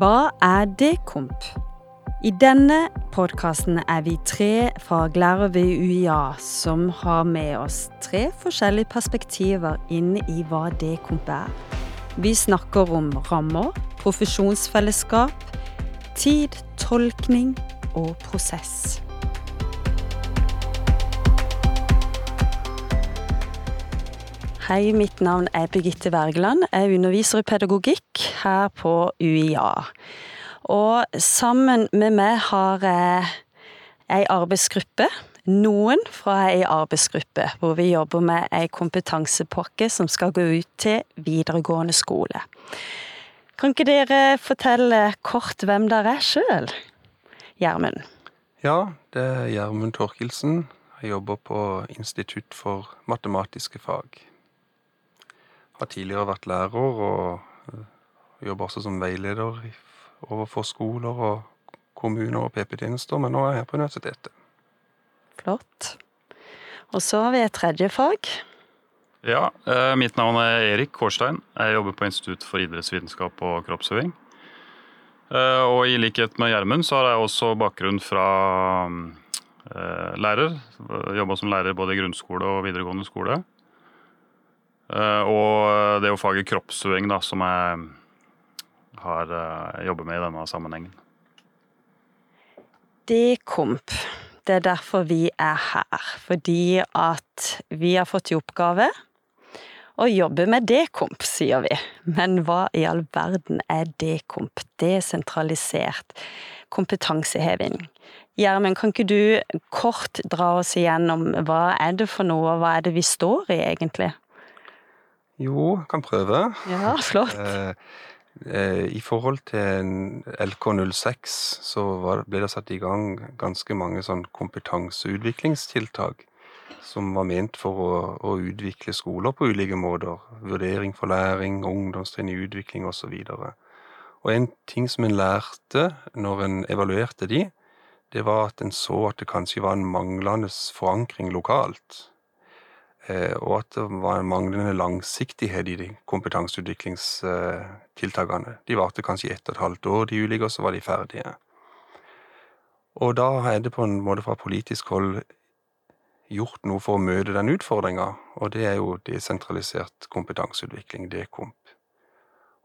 Hva er Dekomp? I denne podkasten er vi tre faglærere ved UiA som har med oss tre forskjellige perspektiver inn i hva Dekomp er. Vi snakker om rammer, profesjonsfellesskap, tid, tolkning og prosess. Hei, mitt navn er Birgitte Wergeland. Jeg underviser i pedagogikk her på UiA. Og sammen med meg har jeg ei arbeidsgruppe. Noen fra ei arbeidsgruppe hvor vi jobber med ei kompetansepakke som skal gå ut til videregående skole. Kan ikke dere fortelle kort hvem dere er sjøl? Gjermund? Ja, det er Gjermund Torkelsen. Jeg jobber på Institutt for matematiske fag. Har tidligere vært lærer og eh, jobber også som veileder overfor skoler og kommuner og PP-tjenester, men nå er jeg her på universitetet. Flott. Og så har vi et tredje fag. Ja, eh, mitt navn er Erik Kårstein. Jeg jobber på Institutt for idrettsvitenskap og kroppsøving. Eh, og i likhet med Gjermund så har jeg også bakgrunn fra lærer. Jobba som lærer både i grunnskole og videregående skole. Eh, og det er jo faget kroppsøving da, som jeg har uh, jobber med i denne sammenhengen. Dekomp. Det er derfor vi er her. Fordi at vi har fått i oppgave å jobbe med dekomp, sier vi. Men hva i all verden er dekomp? Desentralisert kompetanseheving. Gjermund, kan ikke du kort dra oss igjennom hva er det for noe, og hva er det vi står i egentlig? Jo, kan prøve. Ja, flott. Eh, eh, I forhold til LK06 så ble det satt i gang ganske mange sånn kompetanseutviklingstiltak som var ment for å, å, utvikle skoler på ulike måter. Vurdering for læring, ungdomstrinn i utvikling osv. Og, og en ting som en lærte når en evaluerte de, det var at en så at det kanskje var en manglende forankring lokalt. Eh, og at det var en manglende langsiktighet i de kompetanseutviklingstiltakene. De varte kanskje ett og et halvt år, de ulike, og så var de ferdige. Og da er det på en måte fra politisk hold gjort noe for å møte den utfordringa, og det er jo desentralisert kompetanseutvikling, DKOMP.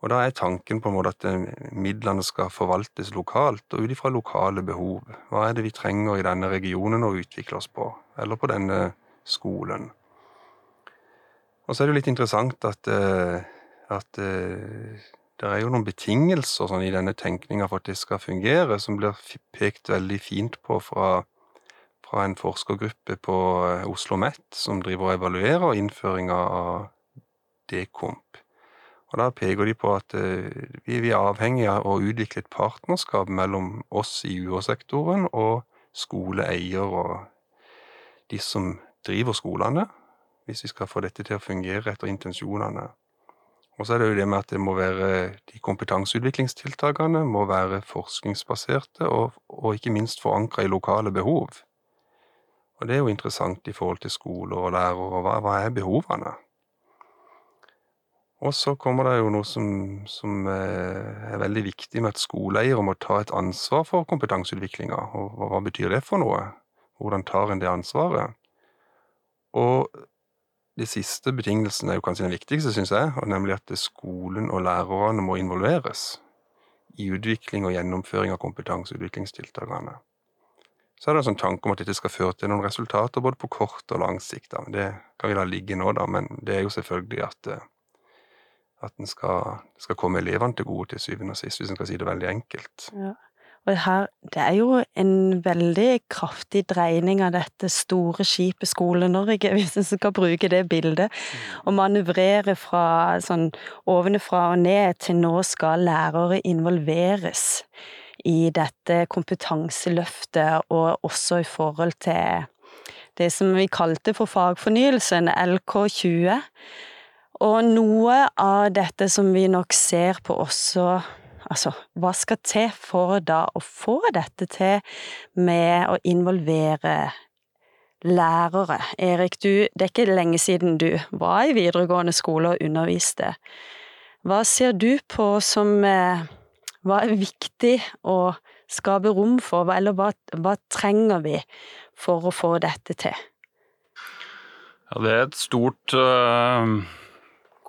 Og da er tanken på en måte at eh, midlene skal forvaltes lokalt, og ut ifra lokale behov. Hva er det vi trenger i denne regionen å utvikle oss på, eller på denne skolen? Og så er det jo litt interessant at, eh, at eh, det er jo noen betingelser sånn, i denne tenkninga for at det skal fungere, som blir pekt veldig fint på fra, fra en forskergruppe på eh, Oslo OsloMet, som driver og evaluerer innføringa av Dekomp. Og Da peker de på at vi, vi er avhengig av å utvikle et partnerskap mellom oss i UH-sektoren og skoleeier og de som driver skolene, hvis vi skal få dette til å fungere etter intensjonene. Og så er det jo det med at det må være de kompetanseutviklingstiltakene må være forskningsbaserte og, og ikke minst forankra i lokale behov. Og det er jo interessant i forhold til skoler og lærere, og hva, hva er behovene? Og så kommer det jo noe som, som eh, er veldig viktig med at skoleeiere må ta et ansvar for kompetanseutviklinga. Og hva betyr det for noe? Hvordan tar en det ansvaret? Og de siste betingelsene er jo kanskje den viktigste, syns jeg, og nemlig at skolen og lærerne må involveres i utvikling og gjennomføring av kompetanseutviklingstiltakene. Så er det en sånn tanke om at dette skal føre til noen resultater både på kort og lang sikt. Da. Det kan vi la ligge nå, da, men det er jo selvfølgelig at, eh, at den skal, skal komme elevene til gode til syvende og sist, hvis en skal si det veldig enkelt. Ja. Og her, det er jo en veldig kraftig dreining av dette store skipet Skole-Norge, hvis en skal bruke det bildet. Å manøvrere fra sånn ovenfra og ned til nå skal lærere involveres i dette kompetanseløftet, og også i forhold til det som vi kalte for fagfornyelsen, LK20. Og noe av dette som vi nok ser på også Altså, hva skal til for da å få dette til med å involvere lærere? Erik, du, det er ikke lenge siden du var i videregående skole og underviste. Hva ser du på som eh, Hva er viktig å skape rom for, eller hva, hva trenger vi for å få dette til? Ja, det er et stort, øh,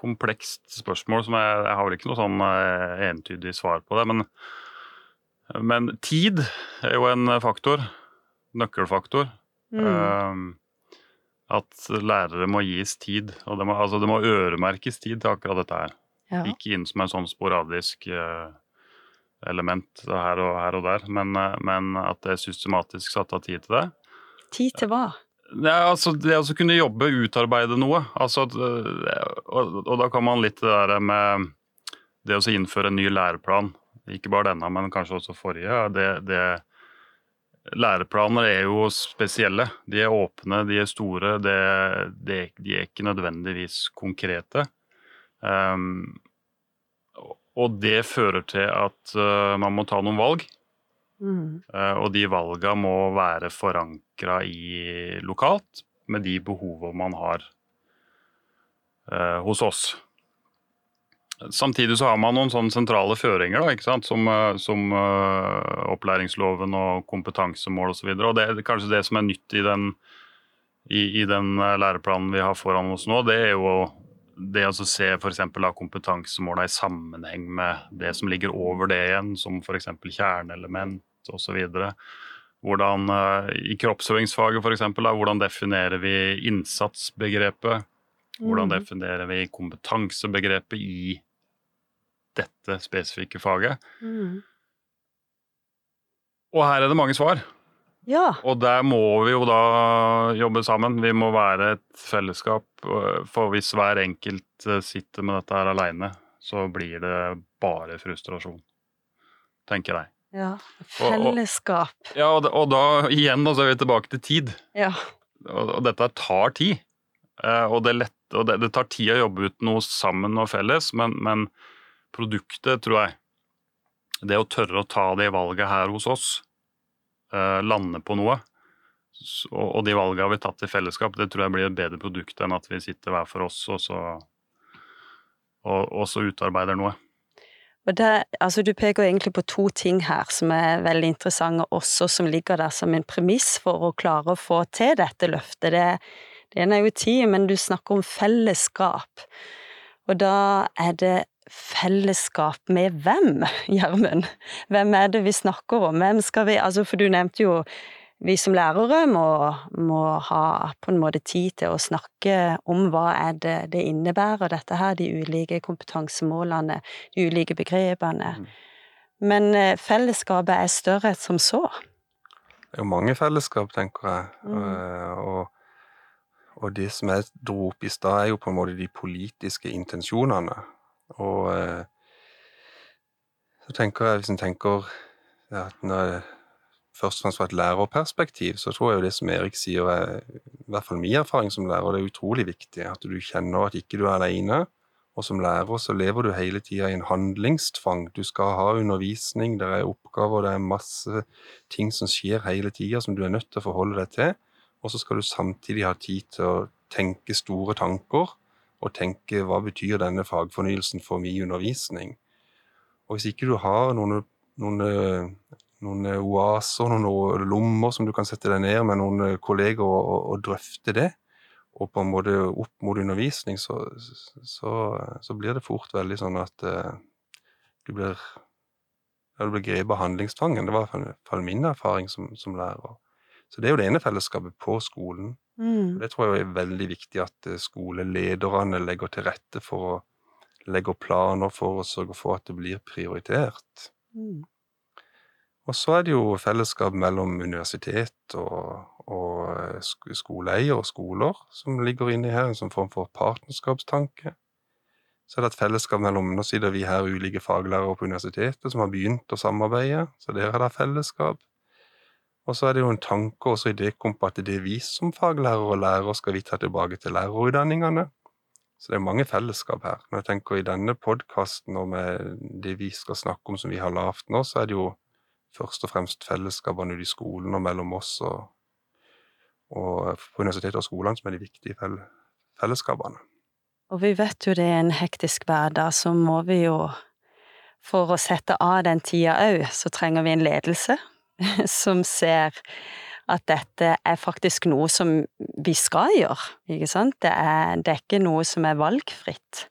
komplekst spørsmål som jeg, jeg har vel ikke noe sånn øh, entydig svar på det. Men, men tid er jo en faktor. Nøkkelfaktor. Mm. Uh, at lærere må gis tid. Og det må, altså det må øremerkes tid til akkurat dette her. Ja. Ikke inn som en sånn sporadisk uh, element her og, her og der, men, øh, men at det er systematisk satt av tid til det. Tid til hva? Ja, altså Det å kunne jobbe, utarbeide noe. Altså, øh, og, og da kan man litt det der med det å innføre en ny læreplan. Ikke bare denne, men kanskje også forrige. Det, det, læreplaner er jo spesielle. De er åpne, de er store. Det, det, de er ikke nødvendigvis konkrete. Um, og det fører til at uh, man må ta noen valg. Mm. Uh, og de valga må være forankra i lokalt, med de behova man har eh, hos oss. Samtidig så har man noen sånne sentrale føringer, da, ikke sant? som, uh, opplæringsloven og kompetansemål osv. Det er kanskje det som er nytt i den, i, i den læreplanen vi har foran oss nå, det er jo det å se f.eks. kompetansemåla i sammenheng med det som ligger over det igjen, som f.eks. kjerneelement osv. Hvordan uh, I kroppsøvingsfaget f.eks. Hvordan definerer vi innsatsbegrepet? Hvordan Mm. definerer vi kompetansebegrepet i dette spesifikke faget? Mm. Og her er det mange svar. Ja. Og der må vi jo da jobbe sammen. Vi må være et fellesskap. øh, For hvis hver enkelt øh, sitter med dette her aleine, så blir det bare frustrasjon. Tenker jeg. Ja. Fellesskap. Ja, og da, og da igjen så er vi tilbake til tid. Ja. Og, og dette tar tid. Eh, og det, er lett, og det, det tar tid å jobbe ut noe sammen og felles, men, men produktet, tror jeg Det å tørre å ta det valget her hos oss, eh, lande på noe, og, og de valgene vi har tatt i fellesskap, det tror jeg blir et bedre produkt enn at vi sitter hver for oss og så, og, og så utarbeider noe. Og det, altså du peker egentlig på to ting her som er veldig interessante også, som ligger der som en premiss for å klare å få til dette løftet. Det, det ene er jo tid, men du snakker om fellesskap. Og da er det fellesskap med hvem, Gjermund? Hvem er det vi snakker om? Hvem skal vi Altså, for du nevnte jo vi som lærere må, må ha på en måte tid til å snakke om hva er det det innebærer, dette her, de ulike kompetansemålene, de ulike begrepene. Mm. Men eh, fellesskapet er større enn som så. Det er jo mange fellesskap, tenker jeg. Mm. Eh, Og, og det som jeg dro opp i stad, er jo på en måte de politiske intensjonene. Og eh, så tenker jeg, hvis en tenker at når, først og fremst fra et lærerperspektiv, så tror jeg jo det som Erik sier, er i hvert fall min erfaring som lærer, det er utrolig viktig. At du kjenner at ikke du er alene. Og som lærer så lever du hele tida i en handlingstvang. Du skal ha undervisning, det er oppgaver, det er masse ting som skjer hele tida som du er nødt til å forholde deg til. Og så skal du samtidig ha tid til å tenke store tanker, og tenke hva betyr denne fagfornyelsen for min undervisning. Og hvis ikke du har noen, noen, noen oaser, noen lommer som du kan sette deg ned med noen kolleger og, og, og drøfte det, og på en måte opp mot undervisning, så, så, så blir det fort veldig sånn at uh, du blir du blir grepet av handlingstvangen. Det var i hvert fall min erfaring som, som lærer. Så det er jo det ene fellesskapet på skolen. Mm. Det tror jeg er veldig viktig at eh, skolelederne legger til rette for å legge planer for å sørge for at det blir prioritert. Mm. Og så er det jo fellesskap mellom universitet og, og eh, skoleeier og skoler som ligger inni her, en sånn form for partnerskapstanke. Så er det et fellesskap mellom Nå sitter vi her ulike faglærere på universitetet som har begynt å samarbeide, så der er det fellesskap. Og så er det jo en tanke også i Dekomp at det vi som faglærere og lærere skal vi ta tilbake til lærerutdanningene. Så det er mange fellesskap her. Når jeg tenker i denne podkasten og med det vi skal snakke om som vi har lagd nå, så er det jo først og fremst fellesskapene ute i skolen og mellom oss og, og på universitetet og skolene som er de viktige fell fellesskapene. Og vi vet jo det er en hektisk hverdag, så må vi jo for å sette av den tida òg, så trenger vi en ledelse som ser at dette er faktisk noe som vi skal gjøre, ikke sant. Det er, det er ikke noe som er valgfritt.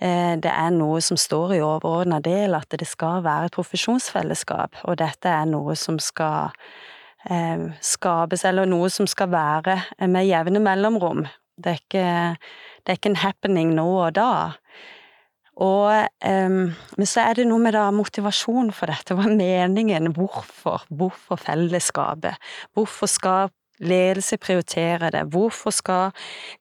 Eh, det er noe som står i overordna del, at det skal være et profesjonsfellesskap, og dette er noe som skal eh, skapes, eller noe som skal være med jevne mellomrom. Det er ikke, det er ikke en happening nå og da. Og, eh, men så er det noe med da motivasjon for dette. Hva er meningen? Hvorfor? Hvorfor fellesskapet? Hvorfor skal ledelse prioriterer det? Hvorfor skal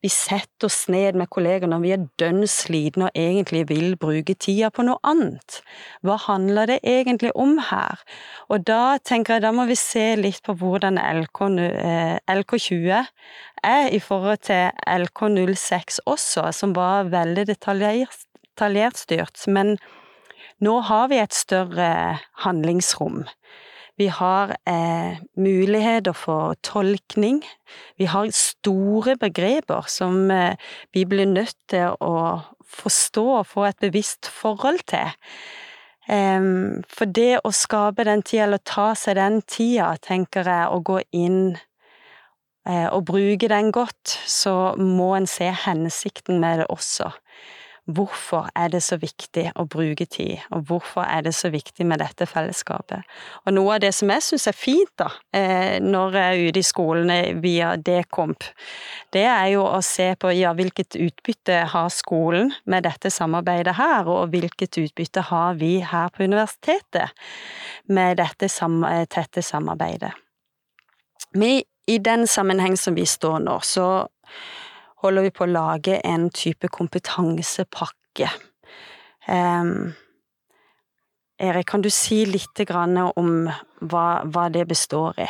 vi sette oss ned med kolleger når vi er dønn slitne og egentlig vil bruke tida på noe annet? Hva handler det egentlig om her? Og da tenker jeg da må vi se litt på hvordan LK, eh, LK20 er i forhold til LK06 også, som var veldig detaljert detaljert styrt, men nå har vi et større handlingsrom. Vi har eh, muligheter for tolkning. Vi har store begreper som eh, vi blir nødt til å forstå og få et bevisst forhold til. For det å skape den tida, eller ta seg den tida, tenker jeg, å gå inn eh, og bruke den godt, så må en se hensikten med det også hvorfor er det så viktig å bruke tid, og hvorfor er det så viktig med dette fellesskapet. Og noe av det som jeg syns er fint, da, eh, når jeg er ute i skolene via Dekomp, det er jo å se på ja, hvilket utbytte har skolen med dette samarbeidet her, og hvilket utbytte har vi her på universitetet med dette tette samarbeidet. Vi, I den sammenheng som vi står nå, så holder vi på å lage en type kompetansepakke. Um, Erik, kan du si litt om hva, hva, det består i?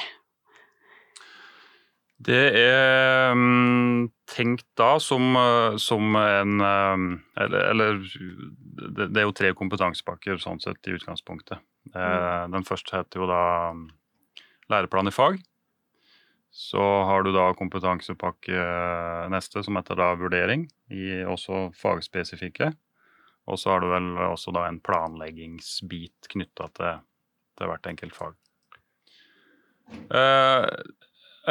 Det er um, tenkt da som, som en um, eller, eller, det er jo tre kompetansepakker sånn sett i utgangspunktet. Mm. Uh, den første heter jo da læreplan i fag. Så har du da kompetansepakke eh, neste, som heter da vurdering, i også fagspesifikke. Og så har du vel også da en planleggingsbit knytta til, til, hvert enkelt fag. Eh,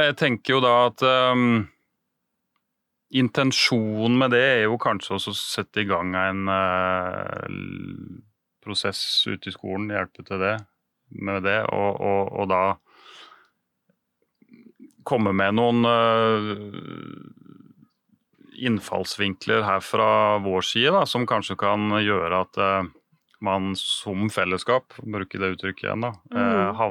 jeg tenker jo da at um, intensjonen med det er jo kanskje også å sette i gang en uh, prosess ute i skolen, hjelpe til det med det, og, og, og da komme med noen uh, innfallsvinkler her fra vår side da, som kanskje kan gjøre at uh, man som fellesskap, bruke det uttrykket igjen, da, uh,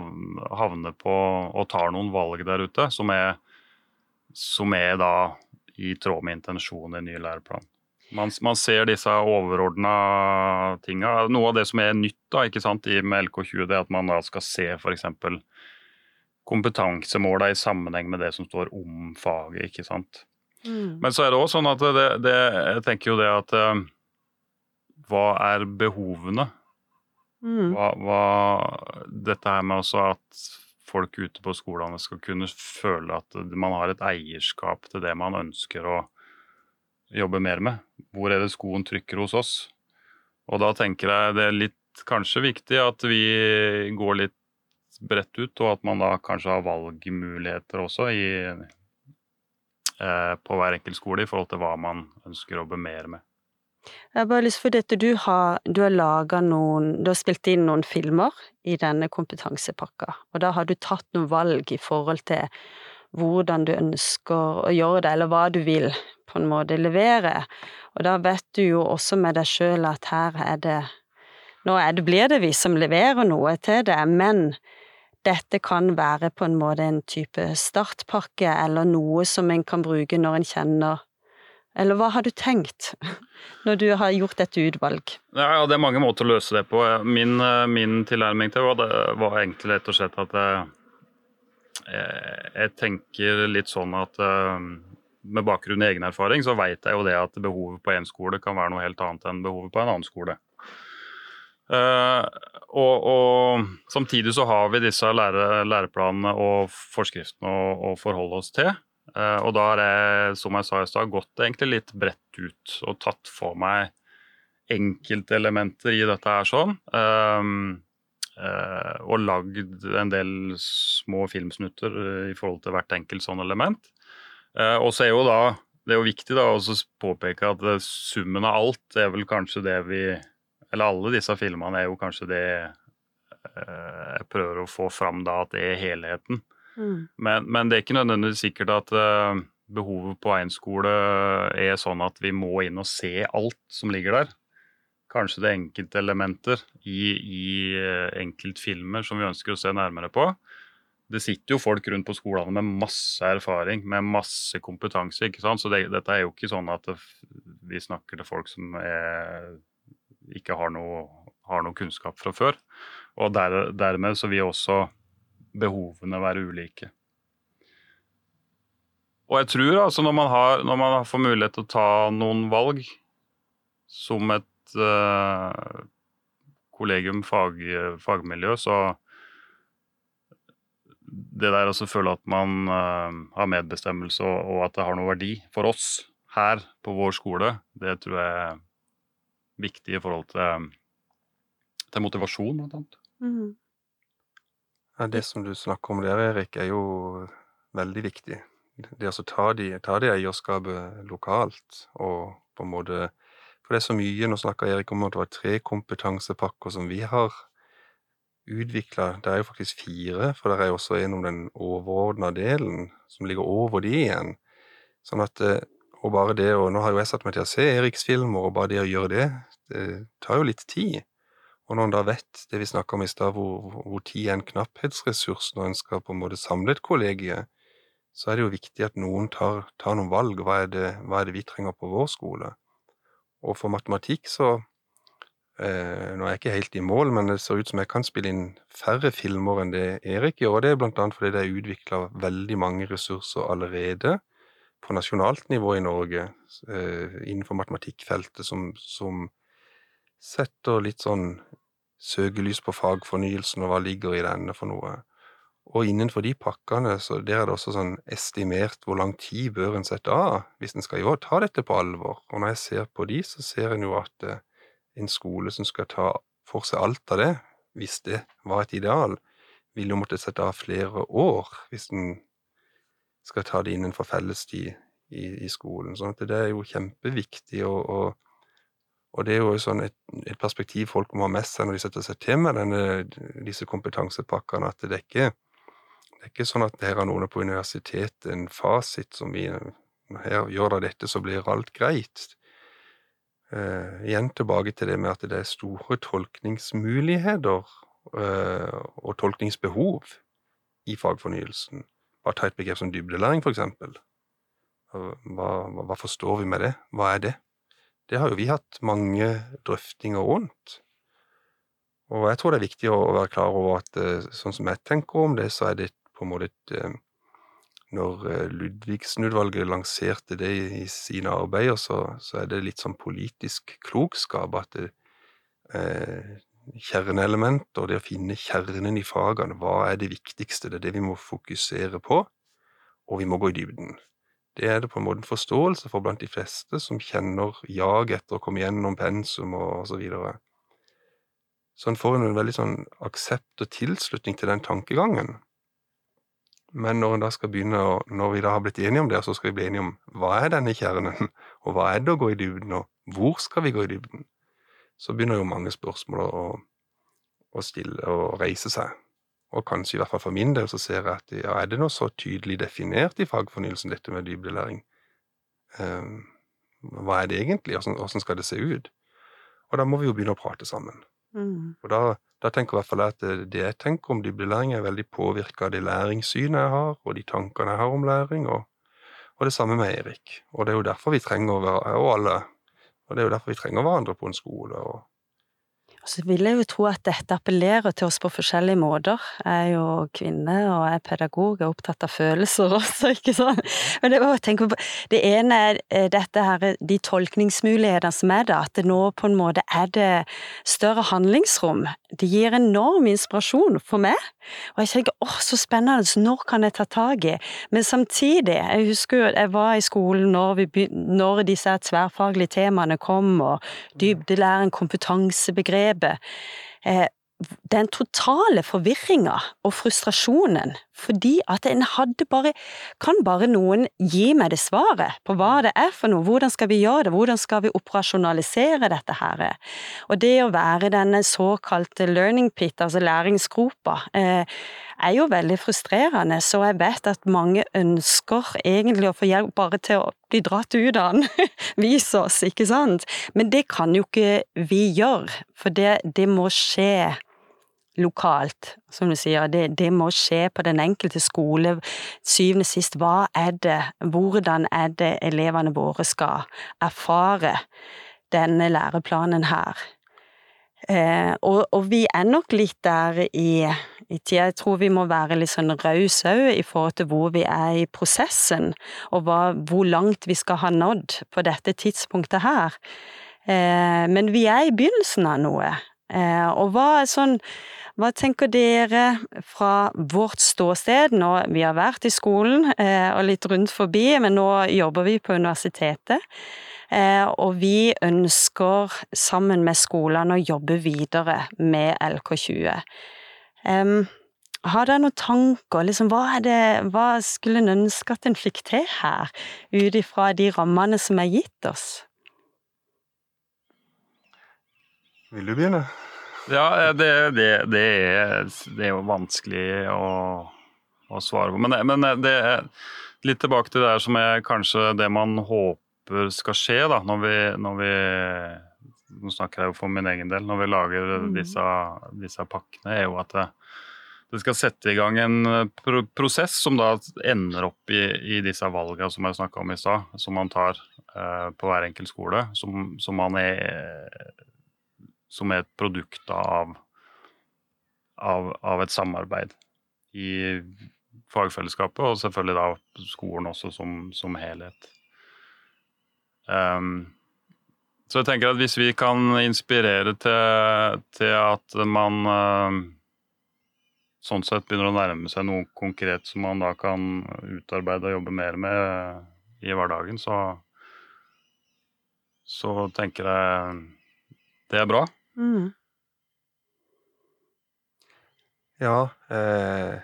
havner på og tar noen valg der ute som er, som er da i tråd med intensjonen i ny læreplan. Man, man ser disse overordna tinga. Noe av det som er nytt da, ikke sant, i med LK20, det er at man da skal se f.eks kompetansemåla i sammenheng med det som står om faget, ikke sant. Mm. Men så er det òg sånn at det, det, Jeg tenker jo det at uh, Hva er behovene? Mm. Hva, hva, dette her med også at folk ute på skolene skal kunne føle at man har et eierskap til det man ønsker å jobbe mer med. Hvor er det skoen trykker hos oss? Og da tenker jeg det er litt kanskje viktig at vi går litt bredt ut, og at man da kanskje har valgmuligheter også i, eh, på hver enkelt skole i forhold til hva man ønsker å jobbe mer med. Jeg har bare lyst for dette, Du har, du har laga noen Du har spilt inn noen filmer i denne kompetansepakka, og da har du tatt noen valg i forhold til hvordan du ønsker å gjøre det, eller hva du vil på en måte levere. Og da vet du jo også med deg sjøl at her er det Nå er det, blir det vi som leverer noe til det, men dette kan være på en måte en type startpakke, eller noe som en kan bruke når en kjenner Eller hva har du tenkt når du har gjort et utvalg? Ja, Det er mange måter å løse det på. Min, min tilnærming til det var egentlig rett og slett at jeg, jeg tenker litt sånn at med bakgrunn i egen erfaring, så vet jeg jo det at behovet på én skole kan være noe helt annet enn behovet på en annen skole. Uh, og, og, samtidig så har vi disse lære, læreplanene og forskriftene å, å forholde oss til. Uh, og da har jeg, som jeg sa i stad, gått egentlig litt bredt ut og tatt for meg enkeltelementer i dette her sånn. Uh, og lagd en del små filmsnutter i forhold til hvert enkelt sånn element. Og så er jo da det er jo viktig da å påpeke at summen av alt er vel kanskje det vi Eller alle disse filmene er jo kanskje det uh, jeg prøver å få fram da, at det er helheten. Mm. Men, men, det er ikke nødvendigvis sikkert at behovet på en skole er sånn at vi må inn og se alt som ligger der kanskje det er enkeltelementer i, i eh, enkeltfilmer som vi ønsker å se nærmere på. Det sitter jo folk rundt på skolene med masse erfaring, med masse kompetanse. ikke sant? Så det, dette er jo ikke sånn at vi snakker til folk som er, ikke har noe, har noe, kunnskap fra før. Og der, dermed så vil også behovene være ulike. Og jeg tror altså når man, har, når man får mulighet til å ta noen valg som et uh, kollegium, fag, fagmiljø, så det der å føle at man uh, har medbestemmelse og, og, at det har noe verdi for oss her på vår skole, det tror jeg viktig i forhold til, til motivasjon, blant annet. Mm. Ja, det som du snakker om der, Erik, er jo veldig viktig. Det å ta det de eierskapet lokalt og på en måte for det er så mye Nå snakker Erik om at det var tre kompetansepakker som vi har utvikla. Det er jo faktisk fire, for det er jo også en om den overordna delen som ligger over de igjen. Sånn at eh, Og bare det og Nå har jo jeg satt meg til å se Eriks filmer, og bare det å gjøre det, det tar jo litt tid. Og når en da vet det vi snakka om i stad, hvor, hvor, tid er en knapphetsressurs når en skal på en måte samle et kollegie, så er det jo viktig at noen tar, tar noen valg. Hva er, det, hva er det vi trenger på vår skole? Og for matematikk så eh, Nå er jeg ikke helt i mål, men det ser ut som jeg kan spille inn færre filmer enn det Erik gjør. Og det er blant annet fordi det er utvikla veldig mange ressurser allerede på nasjonalt nivå i Norge eh, innenfor matematikkfeltet som, som setter litt sånn søkelys på fagfornyelsen og hva ligger i denne for noe. Og innenfor de pakkene, så der er det også sånn estimert hvor lang tid bør en sette av hvis en skal jo ta dette på alvor. Og når jeg ser på de, så ser en jo at eh, en skole som skal ta for seg alt av det, hvis det var et ideal, vil jo måtte sette av flere år hvis en skal ta det innenfor fellestid i, i skolen. Sånn at det er jo kjempeviktig, og, og, og det er jo sånn et, et, perspektiv folk må ha med seg når de setter seg til med denne, disse kompetansepakkene, at det er ikke det er ikke sånn at her har noen på universitetet en fasit som vi her Gjør da dette, så blir alt greit. Uh, igjen tilbake til det med at det er store tolkningsmuligheter uh, og tolkningsbehov i fagfornyelsen. Bare ta et begrep som dybdelæring, for eksempel. Hva, hva, forstår vi med det? Hva er det? Det har jo vi hatt mange drøftinger rundt. Og jeg tror det er viktig å være klar over at uh, sånn som jeg tenker om det, så er det på en måte et eh, Når eh, Ludvigsen-utvalget lanserte det i sine arbeider, så, så, er det litt sånn politisk klokskap at det, eh, kjerneelementer, det å finne kjernen i fagene, hva er det viktigste? Det er det vi må fokusere på, og vi må gå i dybden. Det er det på en måte en forståelse for blant de fleste som kjenner jag etter å komme gjennom pensum og så videre. Så en får en veldig sånn aksept og tilslutning til den tankegangen. Men når, da skal begynne, når vi da har blitt enige om det, så skal vi bli enige om hva er denne kjernen, og hva er det å gå i dybden, og hvor skal vi gå i dybden, så begynner jo mange spørsmål å, å stille og reise seg. Og kanskje i hvert fall for min del så ser jeg at ja, er det noe så tydelig definert i fagfornyelsen, dette med dybdelæring? Um, hva er det egentlig, hvordan skal det se ut? Og da må vi jo begynne å prate sammen. Mm. Og da da tenker jeg i hvert fall at det jeg tenker om dybdelæring, er veldig påvirka av det læringssynet jeg har, og de tankene jeg har om læring, og, og, det samme med Erik. Og det er jo derfor vi trenger å være, og alle, og det er jo derfor vi trenger hverandre på en skole. og Så vil jeg jo tro at dette appellerer til oss på forskjellige måter. Jeg er jo kvinne og er pedagog, er opptatt av følelser også, ikke sant. Men det, på, det ene er eh, dette her, de tolkningsmulighetene som er der, at det nå på en måte er det større handlingsrom. Det gir enorm inspirasjon for meg. Og jeg tenker åh, så spennende, så når kan jeg ta tak i? Men samtidig, jeg husker jo jeg var i skolen når, vi, når disse tverrfaglige temaene kom, og dybdelæren, kompetansebegrep begrepet eh, den totale forvirringa og frustrasjonen, fordi at en hadde bare Kan bare noen gi meg det svaret på hva det er for noe, hvordan skal vi gjøre det, hvordan skal vi operasjonalisere dette her? Og det å være denne såkalte learning pit, altså læringsgropa, eh, er jo veldig frustrerende, så jeg vet at mange ønsker egentlig å få hjelp bare til å bli dratt ut av den. Vis oss, ikke sant? Men det kan jo ikke vi gjøre, for det, det må skje lokalt, som du sier. Det, det, må skje på den enkelte skole. Syvende sist, hva er det, hvordan er det elevene våre skal erfare denne læreplanen her? Eh, og, og, vi er nok litt der i, i tida. Jeg tror vi må være litt sånn rause òg i forhold til hvor vi er i prosessen, og hva, hvor langt vi skal ha nådd på dette tidspunktet her. Eh, men vi er i begynnelsen av noe. Eh, og hva er sånn hva tenker dere fra vårt ståsted? Nå, vi har vært i skolen eh, og litt rundt forbi, men nå jobber vi på universitetet. Eh, og vi ønsker sammen med skolene å jobbe videre med LK20. Um, har dere noen tanker? Liksom, hva, det, hva, skulle en ønske at en fikk til her, ut ifra de rammene som er gitt oss? Vil du begynne? Ja, det, det, det, er, det er, jo vanskelig å, å svare på. Men, men, det er litt tilbake til det som er kanskje det man håper skal skje da, når vi, når vi Nå snakker jeg jo for min egen del. Når vi lager mm. disse, disse pakkene, er jo at det, det skal sette i gang en pro prosess som da ender opp i, i disse valgene som jeg snakka om i stad, som man tar eh, på hver enkelt skole. Som, som man er som er et produkt av, av, av et samarbeid i fagfellesskapet, og selvfølgelig da skolen også som, som helhet. Um, så jeg tenker at hvis vi kan inspirere til, til at man uh, sånn sett begynner å nærme seg noe konkret som man da kan utarbeide og jobbe mer med i hverdagen, så, så tenker jeg det er bra. Mm. Ja, eh,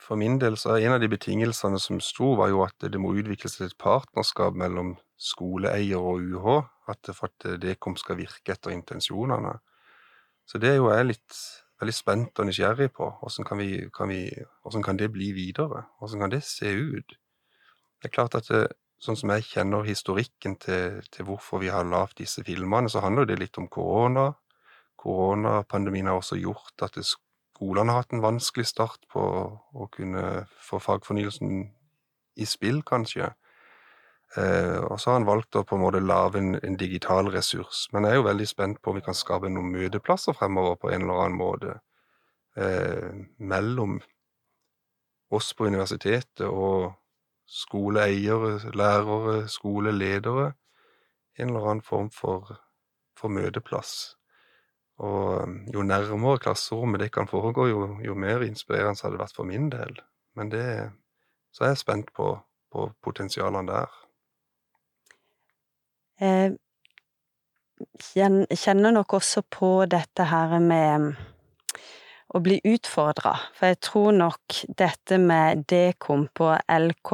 for min del så er en av de betingelsene som sto, var jo at det må utvikles et partnerskap mellom skoleeier og UH, at for at Dekom skal virke etter intensjonene. Så det er jo jeg litt veldig spent og nysgjerrig på. Hvordan kan, kan, kan det bli videre? Hvordan kan det se ut? Det er klart at det, sånn som jeg kjenner historikken til, til hvorfor vi har lagd disse filmene, så handler det litt om korona. Koronapandemien har også gjort at skolene har hatt en vanskelig start på å kunne få fagfornyelsen i spill, kanskje. Eh, og så har han valgt å på en måte lage en, en, digital ressurs. Men jeg er jo veldig spent på om vi kan skape noen møteplasser fremover på en eller annen måte. Eh, mellom oss på universitetet og skoleeiere, lærere, skoleledere. En eller annen form for, for møteplass. Og jo nærmere klasserommet det kan foregå, jo, jo mer inspirerende har det vært for min del. Men det Så er jeg spent på, på potensialene der. Jeg kjenner nok også på dette her med å bli utfordra, for jeg tror nok dette med dekom på LK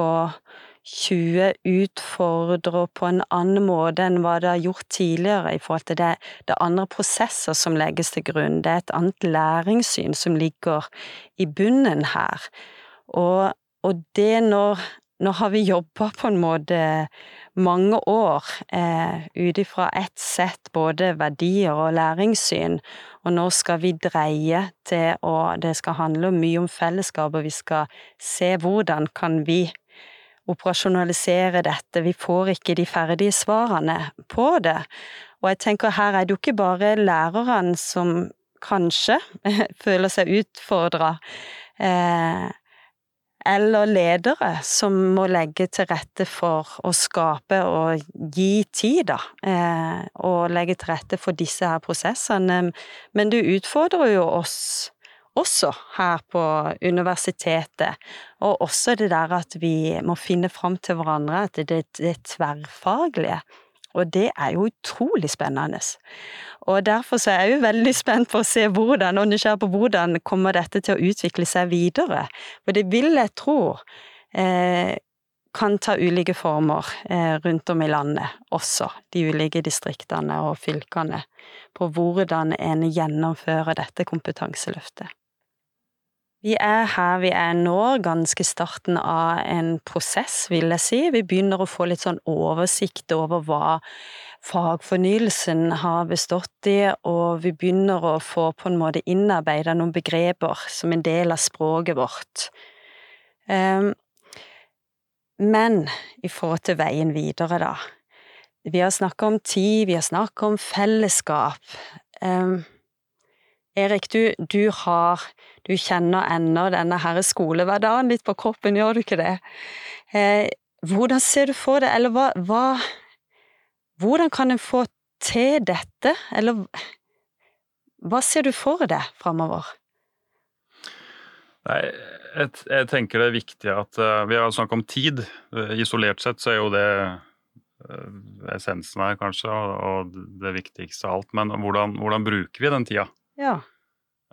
20 utfordrer på en annen måte enn hva det har gjort tidligere i forhold til det, det andre prosesser som legges til grunn. Det er et annet læringssyn som ligger i bunnen her. Og, og det når nå har vi jobba på en måte mange år eh, ut ifra ett sett både verdier og læringssyn, og nå skal vi dreie til å Det skal handle mye om fellesskap, og vi skal se hvordan kan vi operasjonalisere dette, vi får ikke de ferdige svarene på det. Og jeg tenker her er det jo ikke bare lærerne som kanskje føler seg utfordra, eh, eller ledere som må legge til rette for å skape og gi tid, da. Eh, og legge til rette for disse her prosessene. Men det utfordrer jo oss også her på universitetet. Og også det der at vi må finne fram til hverandre, at det, det er tverrfaglige. Og det er jo utrolig spennende. Og derfor så er jeg jo veldig spent på å se hvordan, og nysgjerrig på hvordan kommer dette til å utvikle seg videre. For det vil jeg tro eh, kan ta ulike former eh, rundt om i landet også, de ulike distriktene og fylkene, på hvordan en gjennomfører dette kompetanseløftet. Vi er her vi er nå, ganske starten av en prosess, vil jeg si. Vi begynner å få litt sånn oversikt over hva fagfornyelsen har bestått i, og vi begynner å få på en måte innarbeida noen begreper som en del av språket vårt. Um, men i forhold til veien videre, da. Vi har snakka om tid, vi har snakka om fellesskap. Erik, du, du har Du kjenner ennå denne her skolehverdagen litt på kroppen, gjør du ikke det? Eh, hvordan ser du for deg, eller hva, hva Hvordan kan en få til dette, eller hva ser du for deg framover? Nei, jeg, jeg, tenker det er viktig at uh, Vi har snakket om tid. Uh, isolert sett så er jo det uh, essensen her, kanskje, og, det viktigste av alt. Men hvordan, hvordan bruker vi den tida? Ja.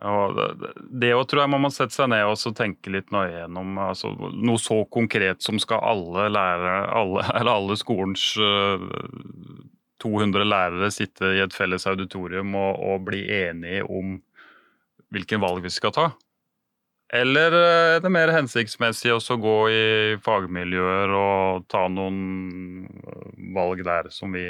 Og det, òg tror jeg man må sette seg ned og tenke litt nøye gjennom. Altså, noe så konkret som skal alle lærere, alle, eller alle skolens uh, eh, 200 lærere sitte i et felles auditorium og, og bli enige om hvilken valg vi skal ta? Eller eh, er det mer hensiktsmessig å gå i fagmiljøer og ta noen eh, valg der som vi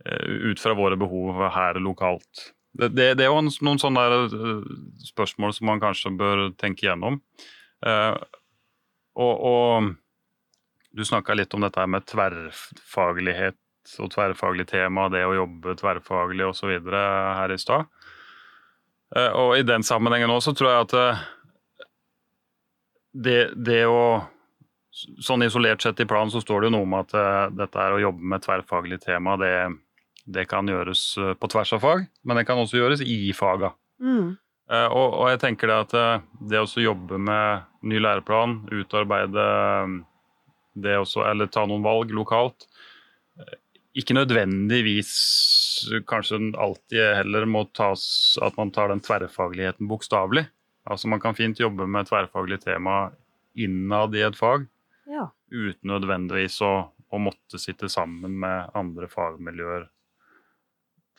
Ut fra våre behov her lokalt. Det, det, det, er jo noen sånne eh, spørsmål som man kanskje bør tenke gjennom. Eh, og, og, du snakka litt om dette med tverrfaglighet og tverrfaglig tema, det å jobbe tverrfaglig osv. her i stad. Eh, og i den sammenhengen også tror jeg at det, det å Sånn isolert sett i planen så står det jo noe om at dette er å jobbe med tverrfaglig tema, det, det kan gjøres eh, på tvers av fag, men det kan også gjøres i faga. Mm. Uh, og, og, jeg tenker det at uh, det å jobbe med ny læreplan, utarbeide det også, eller ta noen valg lokalt, ikke nødvendigvis kanskje alltid heller må tas at man tar den tverrfagligheten bokstavelig. Altså Man kan fint jobbe med tverrfaglig tema innad i et fag, ja. uten nødvendigvis å, å måtte sitte sammen med andre fagmiljøer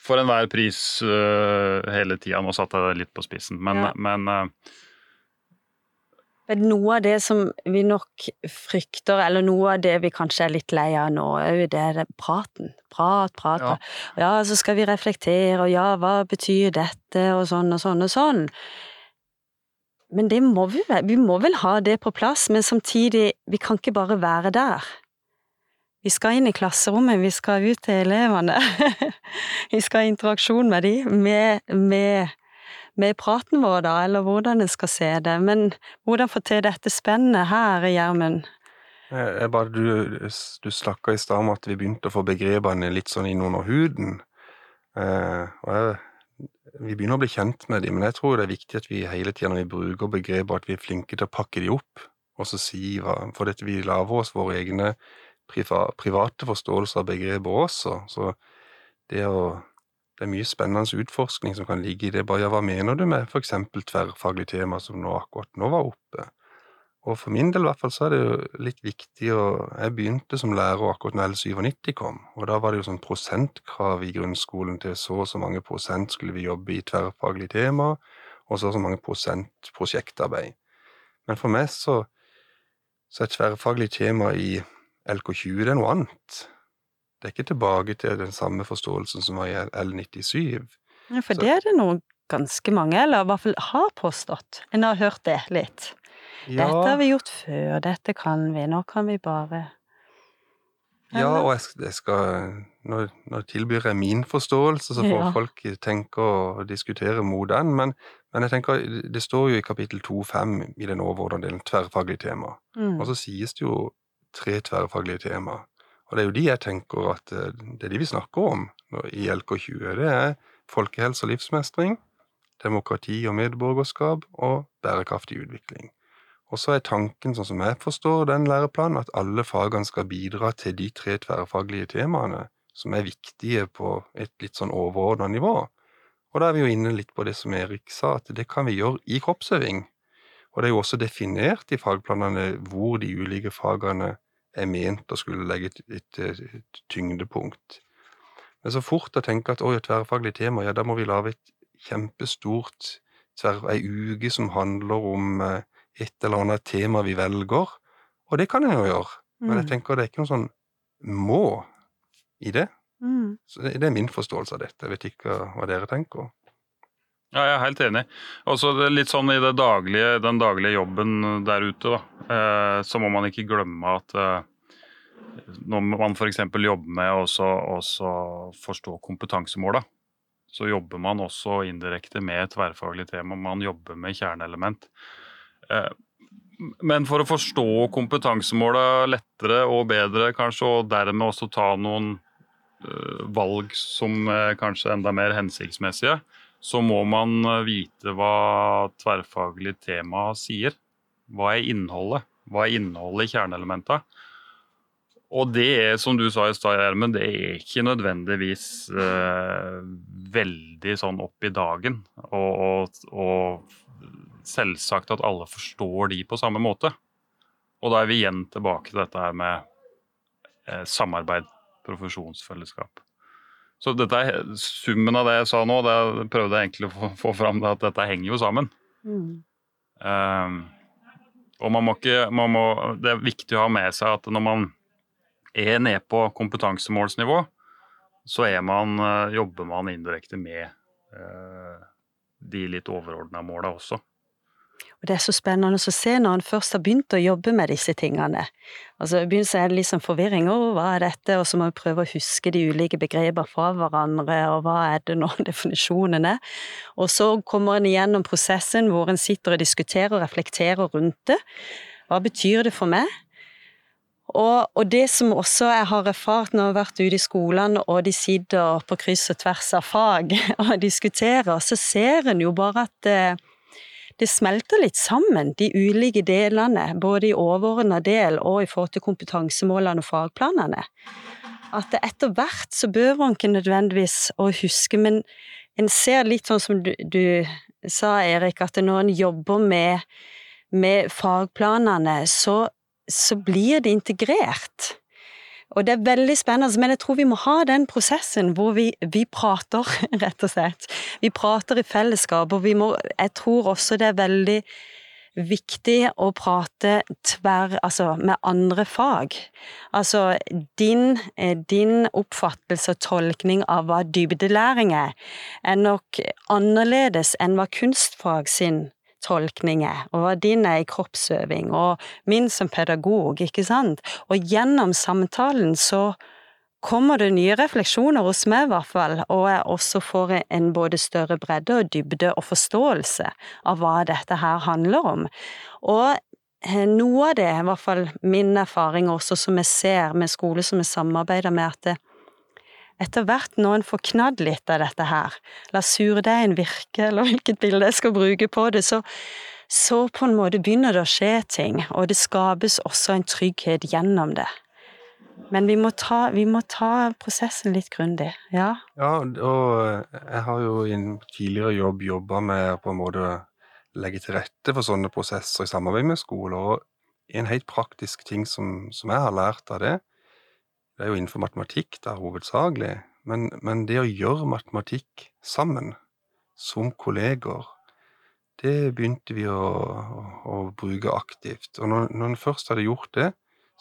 for enhver pris uh, hele tida. Nå satte jeg det litt på spissen, men, ja. men uh, men noe av det som vi nok frykter, eller noe av det vi kanskje er litt lei av nå, jo det, er praten. Prat, prat. Ja. ja, så skal vi reflektere, og ja, hva betyr dette, og sånn og sånn og sånn. Men det må vi vi må vel ha det på plass, men samtidig, vi kan ikke bare være der. Vi skal inn i klasserommet, vi skal ut til elevene. vi skal ha interaksjon med dem, med, med, med, praten vår, da, eller hvordan en skal se det. Men hvordan få til dette spennet her, Gjermund? Du, du snakka i stad om at vi begynte å få begrepene litt sånn innunder huden. Eh, jeg, vi begynner å bli kjent med dem, men jeg tror det er viktig at vi hele tida når vi bruker begreper, at vi er flinke til å pakke dem opp, og så si hva For dette, vi lager oss våre egne private forståelser av begrepet også. Så det å Det er mye spennende utforskning som kan ligge i det. Bare ja, hva mener du med eksempel tverrfaglig tema, som nå akkurat nå var oppe? Og for min del i hvert fall så er det jo litt viktig å Jeg begynte som lærer akkurat når L97 kom, og da var det jo sånn prosentkrav i grunnskolen til så og så mange prosent skulle vi jobbe i tverrfaglig tema, og så og så mange prosent prosjektarbeid. Men for meg så, så er tverrfaglig tema i LK20 det er noe annet. Det er ikke tilbake til den samme forståelsen som var i L97. Ja, for Så. det er det noe ganske mange, eller i hvert fall har påstått. En har hørt det litt. Ja. Dette har vi gjort før, dette kan vi, nå kan vi bare Ja, og jeg, jeg skal Nå, nå tilbyr jeg min forståelse, så får Ja. folk tenke og diskutere mot den. Men, men jeg tenker, det står jo i kapittel 2.5 i den overordnede delen tverrfaglige tema. Mm. Og så sies det jo tre tverrfaglige tema. Og det er jo de jeg tenker at eh, det er de vi snakker om i LK20. Det er folkehelse og livsmestring, demokrati og medborgerskap og bærekraftig utvikling. Og så er tanken, sånn som jeg forstår den læreplanen, at alle fagene skal bidra til de tre tverrfaglige temaene som er viktige på et litt sånn overordna nivå. Og da er vi jo inne litt på det som Erik sa, at det kan vi gjøre i kroppsøving. Og det er jo også definert i fagplanene hvor de ulike fagene er ment å skulle legge et, et, et tyngdepunkt. Men så fort å tenke at oi, et tverrfaglig tema, ja, da må vi lage et kjempestort tverr, ei uke som handler om eh, et eller annet tema vi velger. Og det kan en jo gjøre, men jeg Mm. tenker det er ikke noe sånn må i det. Mm. Så det, det er min forståelse av dette. Jeg vet ikke hva dere tenker. Ja, jeg er helt enig. Også er litt sånn i daglige, den daglige jobben der ute, da, eh, så må man ikke glemme at eh, når man f.eks. jobber med å forstå kompetansemåla, så jobber man også indirekte med et tverrfaglig tema. Man jobber med kjerneelement. Eh, Men for å forstå kompetansemåla lettere og bedre, kanskje, og dermed også ta noen valg som er kanskje enda mer hensiktsmessige, så må man eh, vite hva tverrfaglig tema sier. Hva er innholdet? Hva er innholdet i kjerneelementa? Og det er, som du sa i stad, Gjermund, det er ikke nødvendigvis eh, veldig sånn opp i dagen. Og, og, og selvsagt at alle forstår de på samme måte. Og da er vi igjen tilbake til dette her med eh, samarbeid, profesjonsfellesskap. Så dette summen av det jeg sa nå, det prøvde jeg egentlig å få, få fram det at dette henger jo sammen. Mm. Um, og man må ikke, man må, det er viktig å ha med seg at når man er nede på kompetansemålsnivå, så man, eh, jobber man indirekte med uh, de litt overordna måla også. Og det er så spennende å se når han først har begynt å jobbe med disse tingene. Altså, I begynnelsen er det sånn forvirring. Å, hva er dette? Og så må vi prøve å huske de ulike begreper fra hverandre, og hva er det nå definisjonen er? Og så kommer en igjennom prosessen hvor en sitter og diskuterer og reflekterer rundt det. Hva betyr det for meg? Og, og det som også jeg har erfart når jeg har vært ute i skolene, og de sitter på kryss og tvers av fag og diskuterer, så ser en jo bare at eh, det smelter litt sammen, de ulike delene, både i overordna del og i forhold til kompetansemålene og fagplanene. At etter hvert så behøver en ikke nødvendigvis å huske, men en ser litt sånn som du, du sa, Erik, at når en jobber med, med fagplanene, så, så blir det integrert. Og det er veldig spennende, men jeg tror vi må ha den prosessen hvor vi, vi prater, rett og slett. Vi prater i fellesskap, og må Jeg tror også det er veldig viktig å prate tverr, altså med andre fag. Altså din, eh, din oppfattelse og tolkning av hva dybdelæring er, er nok annerledes enn hva kunstfag sin tolkning er, og din er i kroppsøving, og min som pedagog, ikke sant? Og gjennom samtalen så kommer det nye refleksjoner hos meg, i hvert fall, og jeg også får en både større bredde og dybde og forståelse av hva dette her handler om. Og eh, noe av det, i hvert fall min erfaring også, som jeg ser med skole som jeg samarbeider med, at det, etter hvert når en får knadd litt av dette her, la surdeigen virke, eller hvilket bilde jeg skal bruke på det, så, så på en måte begynner det å skje ting, og det skapes også en trygghet gjennom det. Men vi må ta, vi må ta prosessen litt grundig, ja. Ja, og jeg har jo i en tidligere jobb jobba med på en måte legge til rette for sånne prosesser i samarbeid med skoler. Og en helt praktisk ting som, som jeg har lært av det, det er jo innenfor matematikk da hovedsakelig, men, men det å gjøre matematikk sammen, som kolleger, det begynte vi å, å, å bruke aktivt. Og når, når en først hadde gjort det,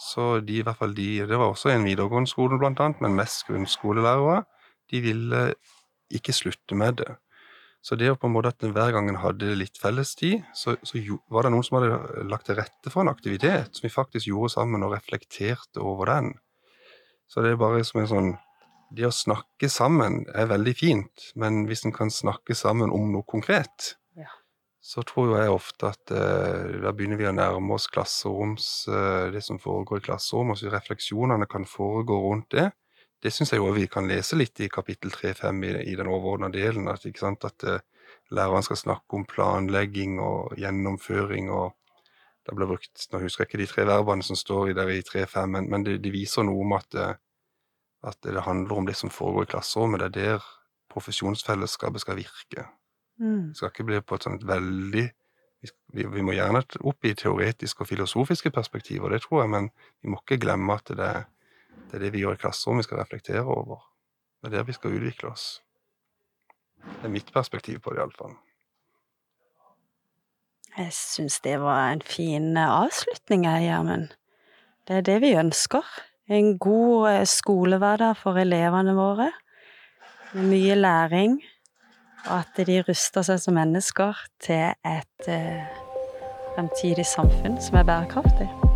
så de, i hvert fall de, det var også en videregående skole blant annet, men mest grunnskolelærere, de ville ikke slutte med det. Så det å på en måte at hver gang en hadde litt fellestid, så, så var det noen som hadde lagt til rette for en aktivitet som vi faktisk gjorde sammen og reflekterte over den. Så det er bare som en sånn Det å snakke sammen er veldig fint, men hvis en kan snakke sammen om noe konkret, Ja. så tror jo jeg ofte at eh, da begynner vi å nærme oss klasseroms eh, Det som foregår i klasserom, og så refleksjonene kan foregå rundt det. Det syns jeg jo vi kan lese litt i kapittel 3-5 i, i den overordna delen. At, ikke sant, at eh, læreren skal snakke om planlegging og gjennomføring og det ble brukt, Nå husker jeg ikke de tre verbene som står i der i 3-5, men, men det, de viser noe om at, eh, at det handler om det som foregår i klasserommet. Det er der profesjonsfellesskapet skal virke. Mm. Det skal ikke bli på et sånt veldig vi, vi, må gjerne opp i teoretiske og filosofiske perspektiver, det tror jeg, men vi må ikke glemme at det det, er det vi gjør i klasserommet vi skal reflektere over. Det er der vi skal utvikle oss. Det er mitt perspektiv på det, iallfall. Jeg syns det var en fin eh, avslutning, jeg, Gjermund. Det er det vi ønsker. En god eh, skolehverdag for elevene våre, med mye læring, og at de ruster seg som mennesker til et eh, fremtidig samfunn som er bærekraftig.